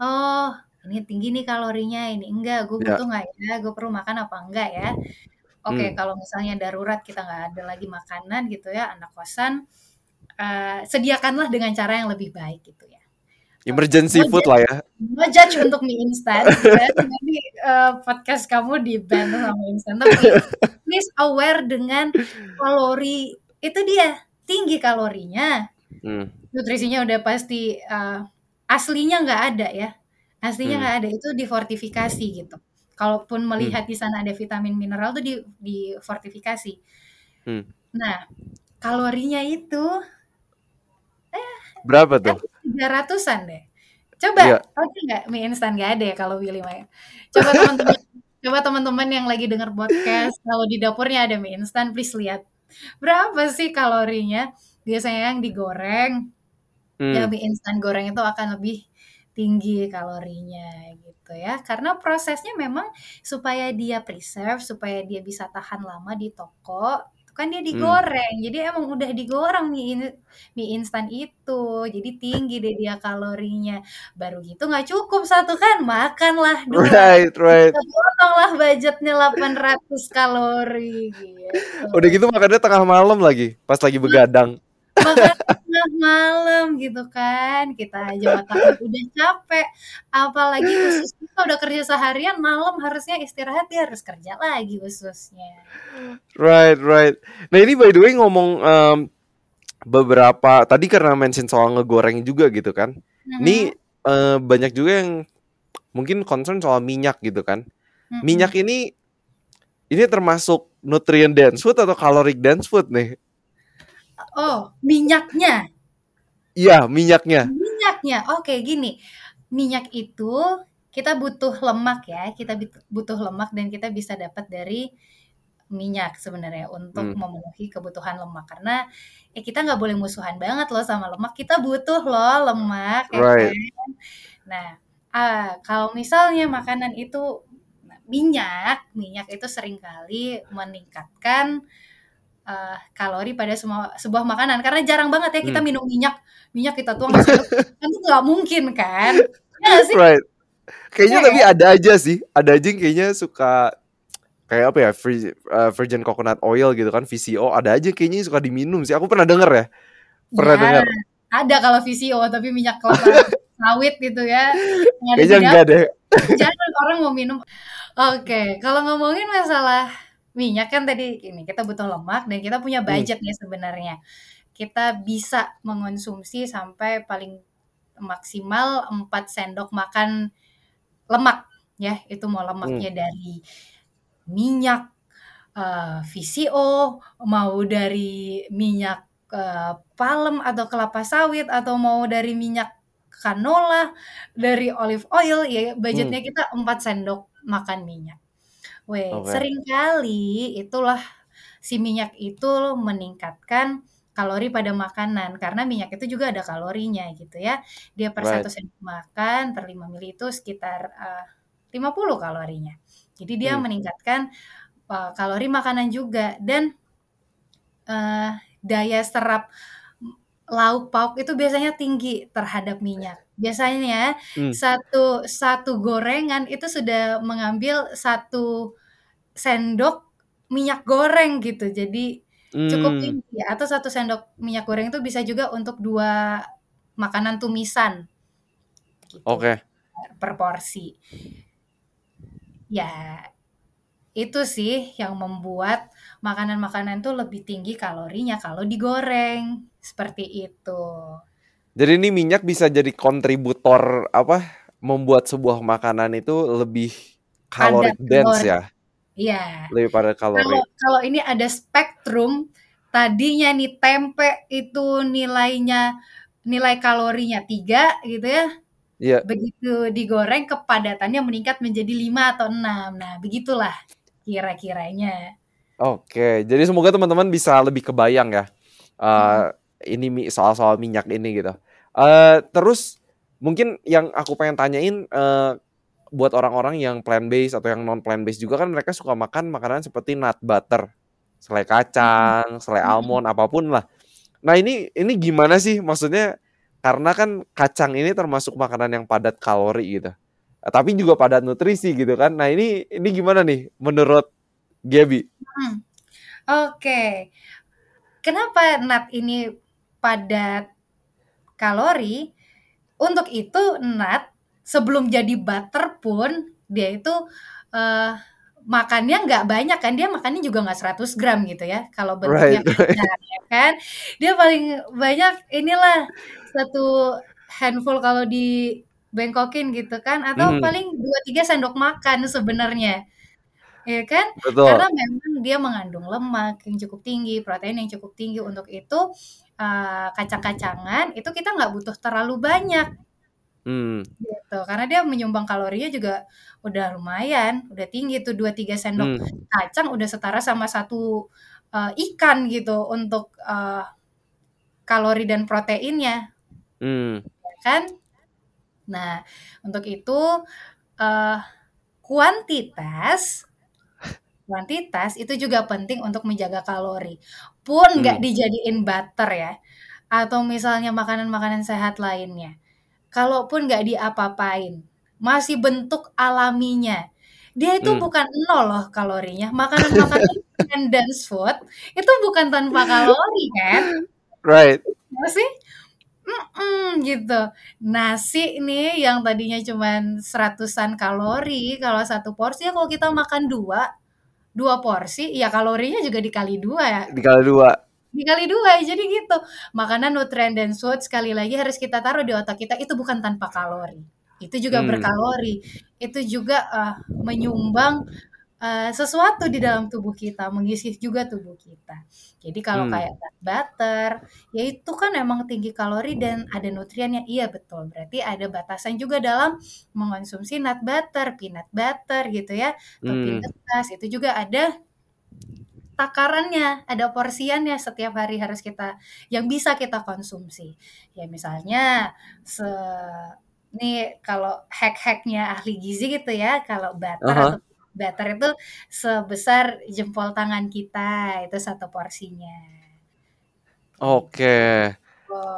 oh ini tinggi nih kalorinya, ini enggak, gue Ya. butuh nggak ya, gue perlu makan apa enggak ya. Oke, Hmm. kalau misalnya darurat kita nggak ada lagi makanan gitu ya, anak kosan, eee, sediakanlah dengan cara yang lebih baik gitu ya. Emergency no food judge lah ya. no judge untuk mie instan ya, nanti, eee, podcast kamu di-ban sama mie instan, tapi please aware dengan kalori itu dia, tinggi kalorinya, Hmm. nutrisinya udah pasti, eee, aslinya nggak ada ya, aslinya Hmm. nggak ada, itu difortifikasi gitu. Kalaupun Hmm. melihat di sana ada vitamin mineral tuh di difortifikasi. Hmm. Nah, kalorinya itu Berapa tuh? kayaknya 300-an deh. Coba ada nggak mie instan? Nggak ada ya kalau Willy mah ya. Coba teman-teman coba teman-teman yang lagi denger podcast, kalau di dapurnya ada mie instan, please lihat. Berapa sih kalorinya? Biasanya yang digoreng, ya Hmm. mie instan goreng itu akan lebih tinggi kalorinya gitu ya. Karena prosesnya memang supaya dia preserve, supaya dia bisa tahan lama di toko, itu kan dia Hmm. digoreng. Jadi emang udah digoreng mie in mie instan itu, jadi tinggi deh dia kalorinya. Baru gitu nggak cukup 1 kan, makanlah 2, Right, right. potonglah budgetnya 800 kalori gitu. Udah gitu makannya tengah malam lagi, pas lagi begadang. Makan tengah malam gitu kan, kita aja matahari udah capek, apalagi usus kita udah kerja seharian, malam harusnya istirahat, dia harus kerja lagi ususnya. Right, right. Nah ini by the way ngomong em, beberapa tadi karena mention soal ngegoreng juga gitu kan. Ini Mhm. eh, banyak juga yang mungkin concern soal minyak gitu kan. Minyak Mhm. ini ini termasuk nutrient dense food atau caloric dense food nih? Oh, minyaknya? Iya, minyaknya. Minyaknya, oke gini, minyak itu kita butuh lemak ya, kita butuh lemak dan kita bisa dapat dari minyak sebenarnya untuk Hmm. memenuhi kebutuhan lemak. Karena, ya kita nggak boleh musuhan banget loh sama lemak, kita butuh loh lemak ya Right. kan. Nah, ah, kalau misalnya makanan itu minyak, minyak itu sering kali meningkatkan uh, kalori pada semua sebuah makanan karena jarang banget ya kita Hmm. minum minyak, minyak kita tuang kan itu nggak mungkin kan? Ya sih? Right. Kayaknya Iya tapi ada aja sih. Ada aja yang kayaknya suka kayak apa ya uh, virgin coconut oil gitu kan VCO ada aja kayaknya yang suka diminum sih aku pernah denger ya pernah Ya, denger ada kalau VCO tapi minyak kelapa sawit gitu ya. Kayaknya enggak deh jarang orang mau minum. Oke, kalau ngomongin masalah minyak kan tadi ini kita butuh lemak dan kita punya Hmm. budget ya sebenarnya. Kita bisa mengonsumsi sampai paling maksimal 4 sendok makan lemak ya. Itu mau Hmm. lemaknya dari minyak eh, VCO, mau dari minyak eh, palem atau kelapa sawit atau mau dari minyak canola, dari olive oil ya Hmm. budgetnya kita 4 sendok makan minyak. Weh, Oke. sering kali itulah si minyak itu meningkatkan kalori pada makanan karena minyak itu juga ada kalorinya gitu ya. Dia per Right. 1 sendok makan per 5 ml itu sekitar eh, 50 kalorinya. Jadi dia Hmm. meningkatkan eh, kalori makanan juga dan eh, daya serap lauk pauk itu biasanya tinggi terhadap minyak. Biasanya Hmm. satu satu gorengan itu sudah mengambil satu sendok minyak goreng gitu. Jadi cukup Hmm. tinggi ya. Atau satu sendok minyak goreng itu bisa juga untuk dua makanan tumisan gitu Oke. per porsi. Ya, itu sih yang membuat makanan-makanan tuh lebih tinggi kalorinya kalau digoreng. Seperti itu. Jadi ini minyak bisa jadi kontributor apa membuat sebuah makanan itu lebih Ada caloric dense kalori. ya, Iya. lebih pada kalori. Kalau kalau ini ada spektrum, tadinya nih tempe itu nilainya nilai kalorinya 3 gitu ya. Iya. Begitu digoreng kepadatannya meningkat menjadi 5 atau 6. Nah, begitulah kira-kiranya. Oke, jadi semoga teman-teman bisa lebih kebayang ya. Hmm. eh ini soal-soal minyak ini gitu. eh terus mungkin yang aku pengen tanyain eh buat orang-orang yang plant based atau yang non plant based juga kan mereka suka makan makanan seperti nut butter, selai kacang, selai Mhm. almond, apa pun lah. Nah ini ini gimana sih maksudnya? Karena kan kacang ini termasuk makanan yang padat kalori gitu, tapi juga padat nutrisi gitu kan. Nah ini ini gimana nih menurut Gaby? Hmm. Oke. Kenapa nut ini padat kalori? Untuk itu nut sebelum jadi butter pun dia itu eh, makannya nggak banyak kan dia makannya juga nggak 100 gram gitu ya kalau bentuknya Right, kacang ya kan dia paling banyak inilah satu handful kalau di bengkokin gitu kan atau Mhm. paling 2-3 sendok makan sebenarnya ya kan Betul. karena memang dia mengandung lemak yang cukup tinggi protein yang cukup tinggi untuk itu eh, kacang-kacangan itu kita nggak butuh terlalu banyak Hmm. gitu karena dia menyumbang kalorinya juga udah lumayan udah tinggi tuh 2-3 sendok Hmm. kacang udah setara sama satu eh, ikan gitu untuk eh, kalori dan proteinnya Hmm. ya kan nah untuk itu eh, kuantitas kuantitas itu juga penting untuk menjaga kalori pun nggak Hmm. dijadiin butter ya atau misalnya makanan-makanan sehat lainnya kalaupun nggak diapa-apain masih bentuk alaminya dia itu Hmm. bukan nol loh kalorinya makanan-makanan dense food itu bukan tanpa kalori kan Right. Nggak Mm-mm, gitu. Nasi nih yang tadinya cuman seratusan kalori kalau satu porsi ya kalau kita makan dua dua porsi ya kalorinya juga dikali dua ya. Dikali dua. dikali dua jadi gitu. Makanan nutrien dan food sekali lagi harus kita taruh di otak kita itu bukan tanpa kalori. Itu juga Hmm. berkalori. Itu juga eh, menyumbang eh, sesuatu di dalam tubuh kita mengisi juga tubuh kita jadi kalau Hmm. kayak nut butter ya itu kan emang tinggi kalori dan ada nutriennya iya betul berarti ada batasan juga dalam mengonsumsi nut butter peanut butter gitu ya atau Hmm. peanut grass itu juga ada takarannya, ada porsiannya setiap hari harus kita yang bisa kita konsumsi. Ya misalnya se nih kalau hack-hacknya ahli gizi gitu ya, kalau butter Aha. atau peanut butter itu sebesar jempol tangan kita, itu satu porsinya. Oke.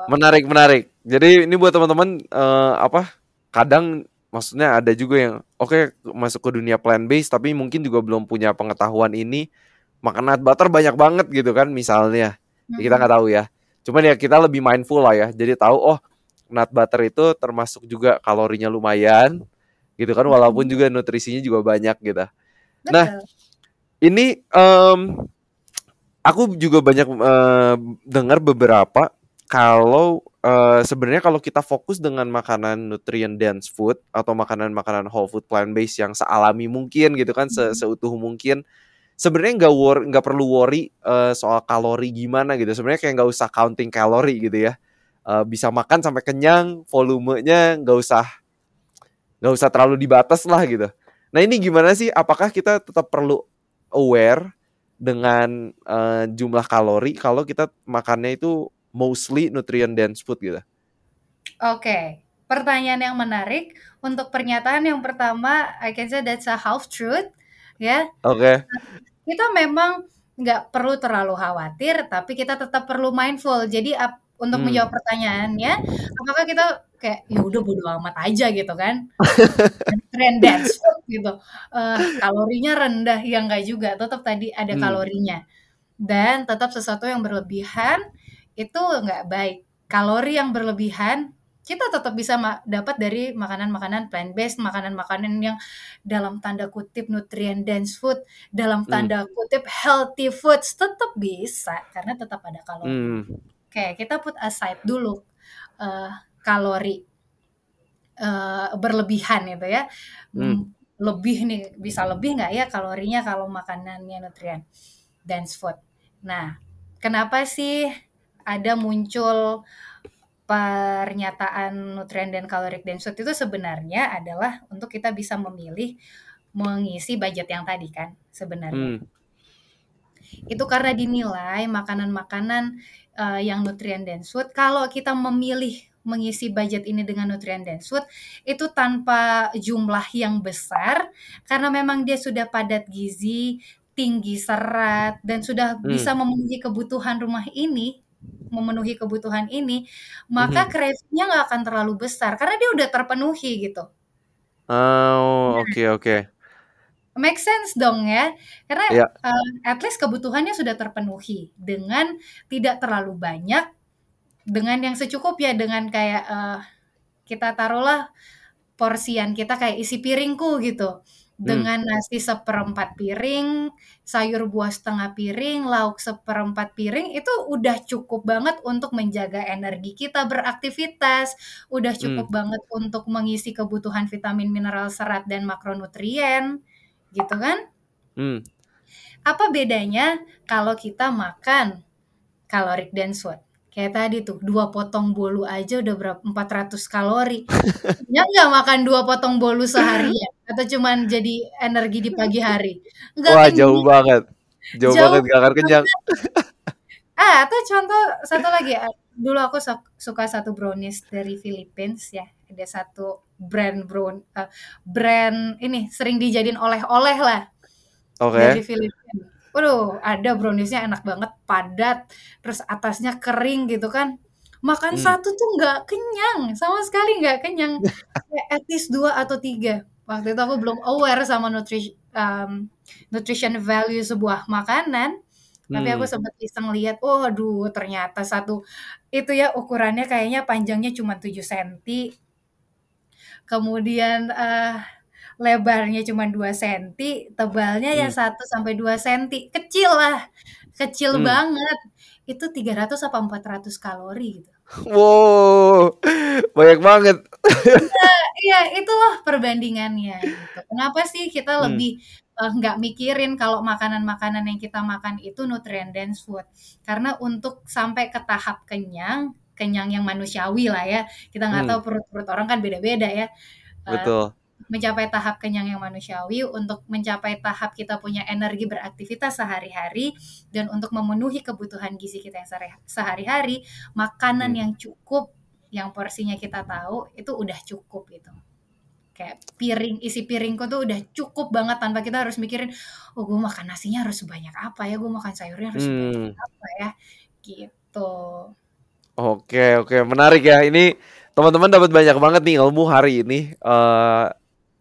Menarik, menarik. Jadi ini buat teman-teman uh, apa? Kadang maksudnya ada juga yang oke okay, masuk ke dunia plant based tapi mungkin juga belum punya pengetahuan ini makan nut butter banyak banget gitu kan misalnya. Ya, kita nggak tahu ya. Cuman ya kita lebih mindful lah ya. Jadi tahu oh nut butter itu termasuk juga kalorinya lumayan gitu kan walaupun juga nutrisinya juga banyak gitu. Betul. Nah, ini um, aku juga banyak uh, dengar beberapa kalau uh, sebenarnya kalau kita fokus dengan makanan nutrient dense food atau makanan-makanan whole food plant based yang sealami mungkin gitu kan se seutuh mungkin sebenarnya nggak worry nggak perlu worry uh, soal kalori gimana gitu sebenarnya kayak nggak usah counting kalori gitu ya uh, bisa makan sampai kenyang volumenya nggak usah nggak usah terlalu dibatas lah gitu. Nah ini gimana sih? Apakah kita tetap perlu aware dengan uh, jumlah kalori kalau kita makannya itu mostly nutrient dense food gitu? Oke, okay. pertanyaan yang menarik. Untuk pernyataan yang pertama, I can say that's a half truth, ya. Oke. Okay. Kita memang nggak perlu terlalu khawatir, tapi kita tetap perlu mindful. Jadi untuk hmm. menjawab pertanyaannya, apakah kita kayak ya udah bodo amat aja gitu kan? Trend dance gitu. Uh, kalorinya rendah ya enggak juga, tetap tadi ada hmm. kalorinya. Dan tetap sesuatu yang berlebihan itu nggak baik. Kalori yang berlebihan kita tetap bisa dapat dari makanan-makanan plant based, makanan-makanan yang dalam tanda kutip nutrient dense food, dalam hmm. tanda hmm. kutip healthy foods tetap bisa karena tetap ada kalori. Hmm Oke, kita put aside dulu uh, kalori uh, berlebihan itu ya. Hmm. Lebih nih bisa lebih nggak ya kalorinya kalau makanannya nutrien dense food. Nah, kenapa sih ada muncul pernyataan nutrien dan kalorik dense food itu sebenarnya adalah untuk kita bisa memilih mengisi budget yang tadi kan sebenarnya. Hmm. Itu karena dinilai makanan-makanan uh, yang nutrien dense food. Kalau kita memilih mengisi budget ini dengan nutrien dense food itu tanpa jumlah yang besar karena memang dia sudah padat gizi, tinggi serat dan sudah hmm. bisa memenuhi kebutuhan rumah ini memenuhi kebutuhan ini, maka hmm. craving-nya nggak akan terlalu besar karena dia udah terpenuhi gitu. Oh, nah. oke okay, oke. Okay make sense dong ya karena yeah. Iya. uh, at least kebutuhannya sudah terpenuhi dengan tidak terlalu banyak dengan yang secukupnya dengan kayak uh, kita taruhlah porsian kita kayak isi piringku gitu hmm. dengan nasi seperempat piring, sayur buah setengah piring, lauk seperempat piring itu udah cukup banget untuk menjaga energi kita beraktivitas, udah cukup hmm. banget untuk mengisi kebutuhan vitamin, mineral, serat dan makronutrien gitu kan? Hmm. Apa bedanya kalau kita makan kalorik dense food? Kayak tadi tuh, dua potong bolu aja udah berapa? 400 kalori. Ya nggak makan dua potong bolu seharian? Atau cuman jadi energi di pagi hari? Nggak Wah, kenyang. jauh banget. Jauh, jauh banget, gak akan kenyang. ah, atau contoh satu lagi. Dulu aku suka satu brownies dari Philippines ya. Ada satu brand brown uh, brand ini sering dijadiin oleh-oleh lah okay. dari Filipina. Waduh, ada browniesnya enak banget, padat, terus atasnya kering gitu kan. Makan hmm. satu tuh nggak kenyang, sama sekali nggak kenyang. Kayak at least dua atau tiga. Waktu itu aku belum aware sama nutrition um, nutrition value sebuah makanan. Hmm. Tapi aku hmm. sempat iseng lihat, oh aduh ternyata satu itu ya ukurannya kayaknya panjangnya cuma 7 cm, kemudian uh, lebarnya cuma 2 cm, tebalnya ya hmm. ya 1 sampai 2 cm. Kecil lah. Kecil hmm. banget. Itu 300 apa 400 kalori gitu. Wow, banyak banget. Iya, iya itulah perbandingannya gitu. Kenapa sih kita hmm. lebih uh, nggak mikirin kalau makanan-makanan yang kita makan itu nutrient dense food? Karena untuk sampai ke tahap kenyang, kenyang yang manusiawi lah ya. Kita nggak hmm. tahu perut-perut orang kan beda-beda ya. Eh, Betul. Mencapai tahap kenyang yang manusiawi untuk mencapai tahap kita punya energi beraktivitas sehari-hari dan untuk memenuhi kebutuhan gizi kita yang sehari-hari, makanan hmm. yang cukup yang porsinya kita tahu itu udah cukup gitu. kayak piring isi piringku tuh udah cukup banget tanpa kita harus mikirin oh gue makan nasinya harus sebanyak apa ya gue makan sayurnya harus sebanyak Hmm. apa ya gitu Oke, oke, menarik ya. Ini teman-teman dapat banyak banget nih ilmu hari ini eh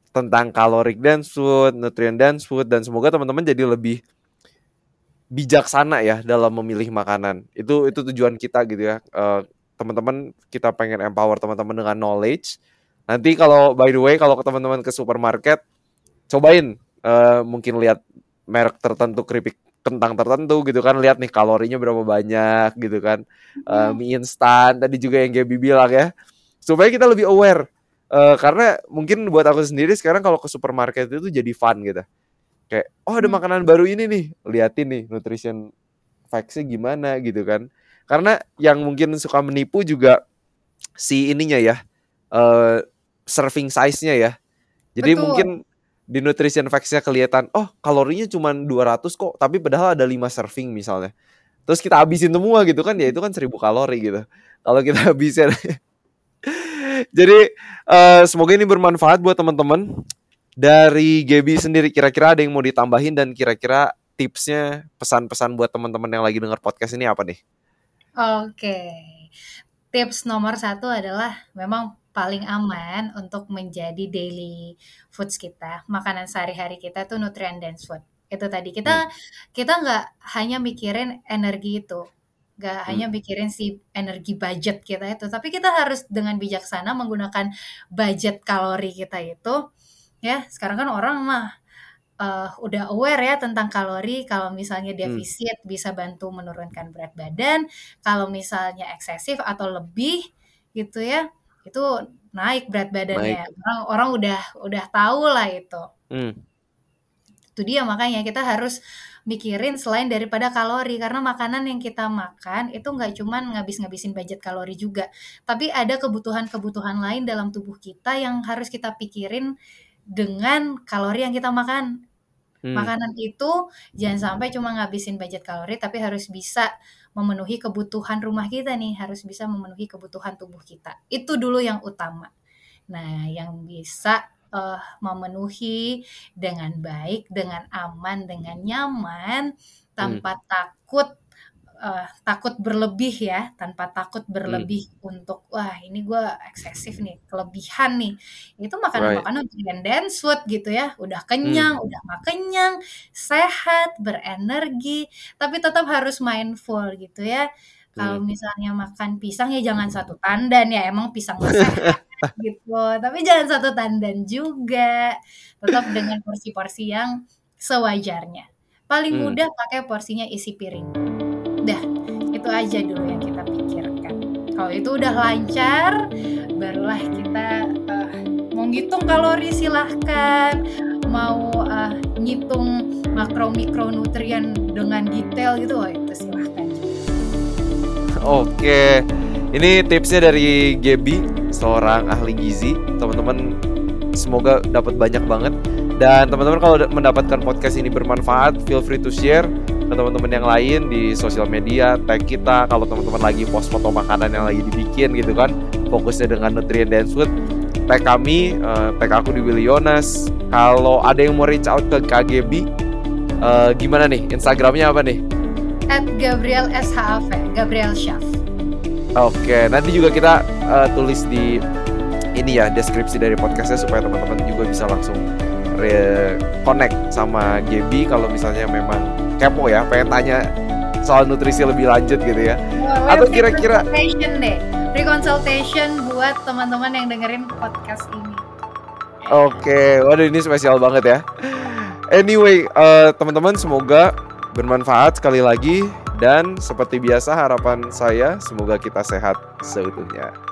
tentang caloric dense food, nutrient dense food dan semoga teman-teman jadi lebih bijaksana ya dalam memilih makanan. Itu itu tujuan kita gitu ya. Eh, teman-teman kita pengen empower teman-teman dengan knowledge. Nanti kalau by the way kalau ke teman-teman ke supermarket cobain. Eh, mungkin lihat merek tertentu keripik kentang tertentu gitu kan. Lihat nih kalorinya berapa banyak gitu kan. Eh, mie instan. Tadi juga yang Gaby bilang ya. Supaya kita lebih aware Eh, karena mungkin buat aku sendiri sekarang kalau ke supermarket itu jadi fun gitu. Kayak oh ada Hmm. makanan baru ini nih. Liatin nih nutrition facts-nya gimana gitu kan. Karena yang mungkin suka menipu juga si ininya ya eh serving size-nya ya. Jadi Betul. mungkin di nutrition facts-nya kelihatan oh kalorinya cuma 200 kok tapi padahal ada 5 serving misalnya. Terus kita habisin semua gitu kan ya itu kan 1000 kalori gitu. Kalau kita habisin jadi eh, semoga ini bermanfaat buat teman-teman. Dari Gaby sendiri kira-kira ada yang mau ditambahin dan kira-kira tipsnya pesan-pesan buat teman-teman yang lagi dengar podcast ini apa nih? Oke, tips nomor satu adalah memang paling aman untuk menjadi daily foods kita, makanan sehari-hari kita tuh nutrient dense food. Itu tadi. Kita kita nggak hanya mikirin energi itu, nggak hanya mikirin si energi budget kita itu, tapi kita harus dengan bijaksana menggunakan budget kalori kita itu. Ya, sekarang kan orang mah eh, udah aware ya tentang kalori. Kalau misalnya defisit bisa bantu menurunkan berat badan. Kalau misalnya eksesif atau lebih gitu ya, itu naik berat badannya. Orang orang udah udah tahu lah itu. Hmm. Itu dia makanya kita harus mikirin selain daripada kalori karena makanan yang kita makan itu nggak cuman ngabis-ngabisin budget kalori juga, tapi ada kebutuhan-kebutuhan lain dalam tubuh kita yang harus kita pikirin dengan kalori yang kita makan. Hmm. Makanan itu jangan sampai cuma ngabisin budget kalori, tapi harus bisa memenuhi kebutuhan rumah kita nih, harus bisa memenuhi kebutuhan tubuh kita. Itu dulu yang utama. Nah, yang bisa eh, memenuhi dengan baik, dengan aman, dengan nyaman, tanpa takut eh, takut berlebih ya, tanpa takut berlebih untuk wah ini gue eksesif nih, kelebihan nih. Itu makanan-makanan nutrient dense food gitu ya, udah kenyang, udah nggak kenyang, sehat, berenergi, tapi tetap harus mindful gitu ya. Kalau misalnya makan pisang ya jangan satu tandan ya, emang pisang sehat gitu. Tapi jangan satu tandan juga. Tetap dengan porsi-porsi yang sewajarnya. Paling Hmm. mudah pakai porsinya isi piring. Udah, itu aja dulu yang kita pikirkan. Kalau itu udah lancar, barulah kita eh, mau ngitung kalori silahkan, mau eh, ngitung makro mikronutrien dengan detail gitu, oh itu silahkan. Oke, ini tipsnya dari Gaby, seorang ahli gizi. Teman-teman semoga dapat banyak banget. Dan teman-teman kalau mendapatkan podcast ini bermanfaat, feel free to share ke teman-teman yang lain di sosial media, tag kita kalau teman-teman lagi post foto makanan yang lagi dibikin gitu kan, fokusnya dengan nutrient dense food. Tag kami, eh, tag aku di Willy. Kalau ada yang mau reach out ke KGB, eh, gimana nih? Instagramnya apa nih? At Gabriel SHAV, Gabriel Syaf. Oke, nanti juga kita uh, tulis di ini ya deskripsi dari podcastnya supaya teman-teman juga bisa langsung connect sama Gaby kalau misalnya memang kepo ya, pengen tanya soal nutrisi lebih lanjut gitu ya. Boleh Atau kira-kira- consultation deh, free consultation buat teman-teman yang dengerin podcast ini. Oke, waduh ini spesial banget ya. Anyway, uh, teman-teman semoga bermanfaat sekali lagi dan seperti biasa harapan saya semoga kita sehat seutuhnya.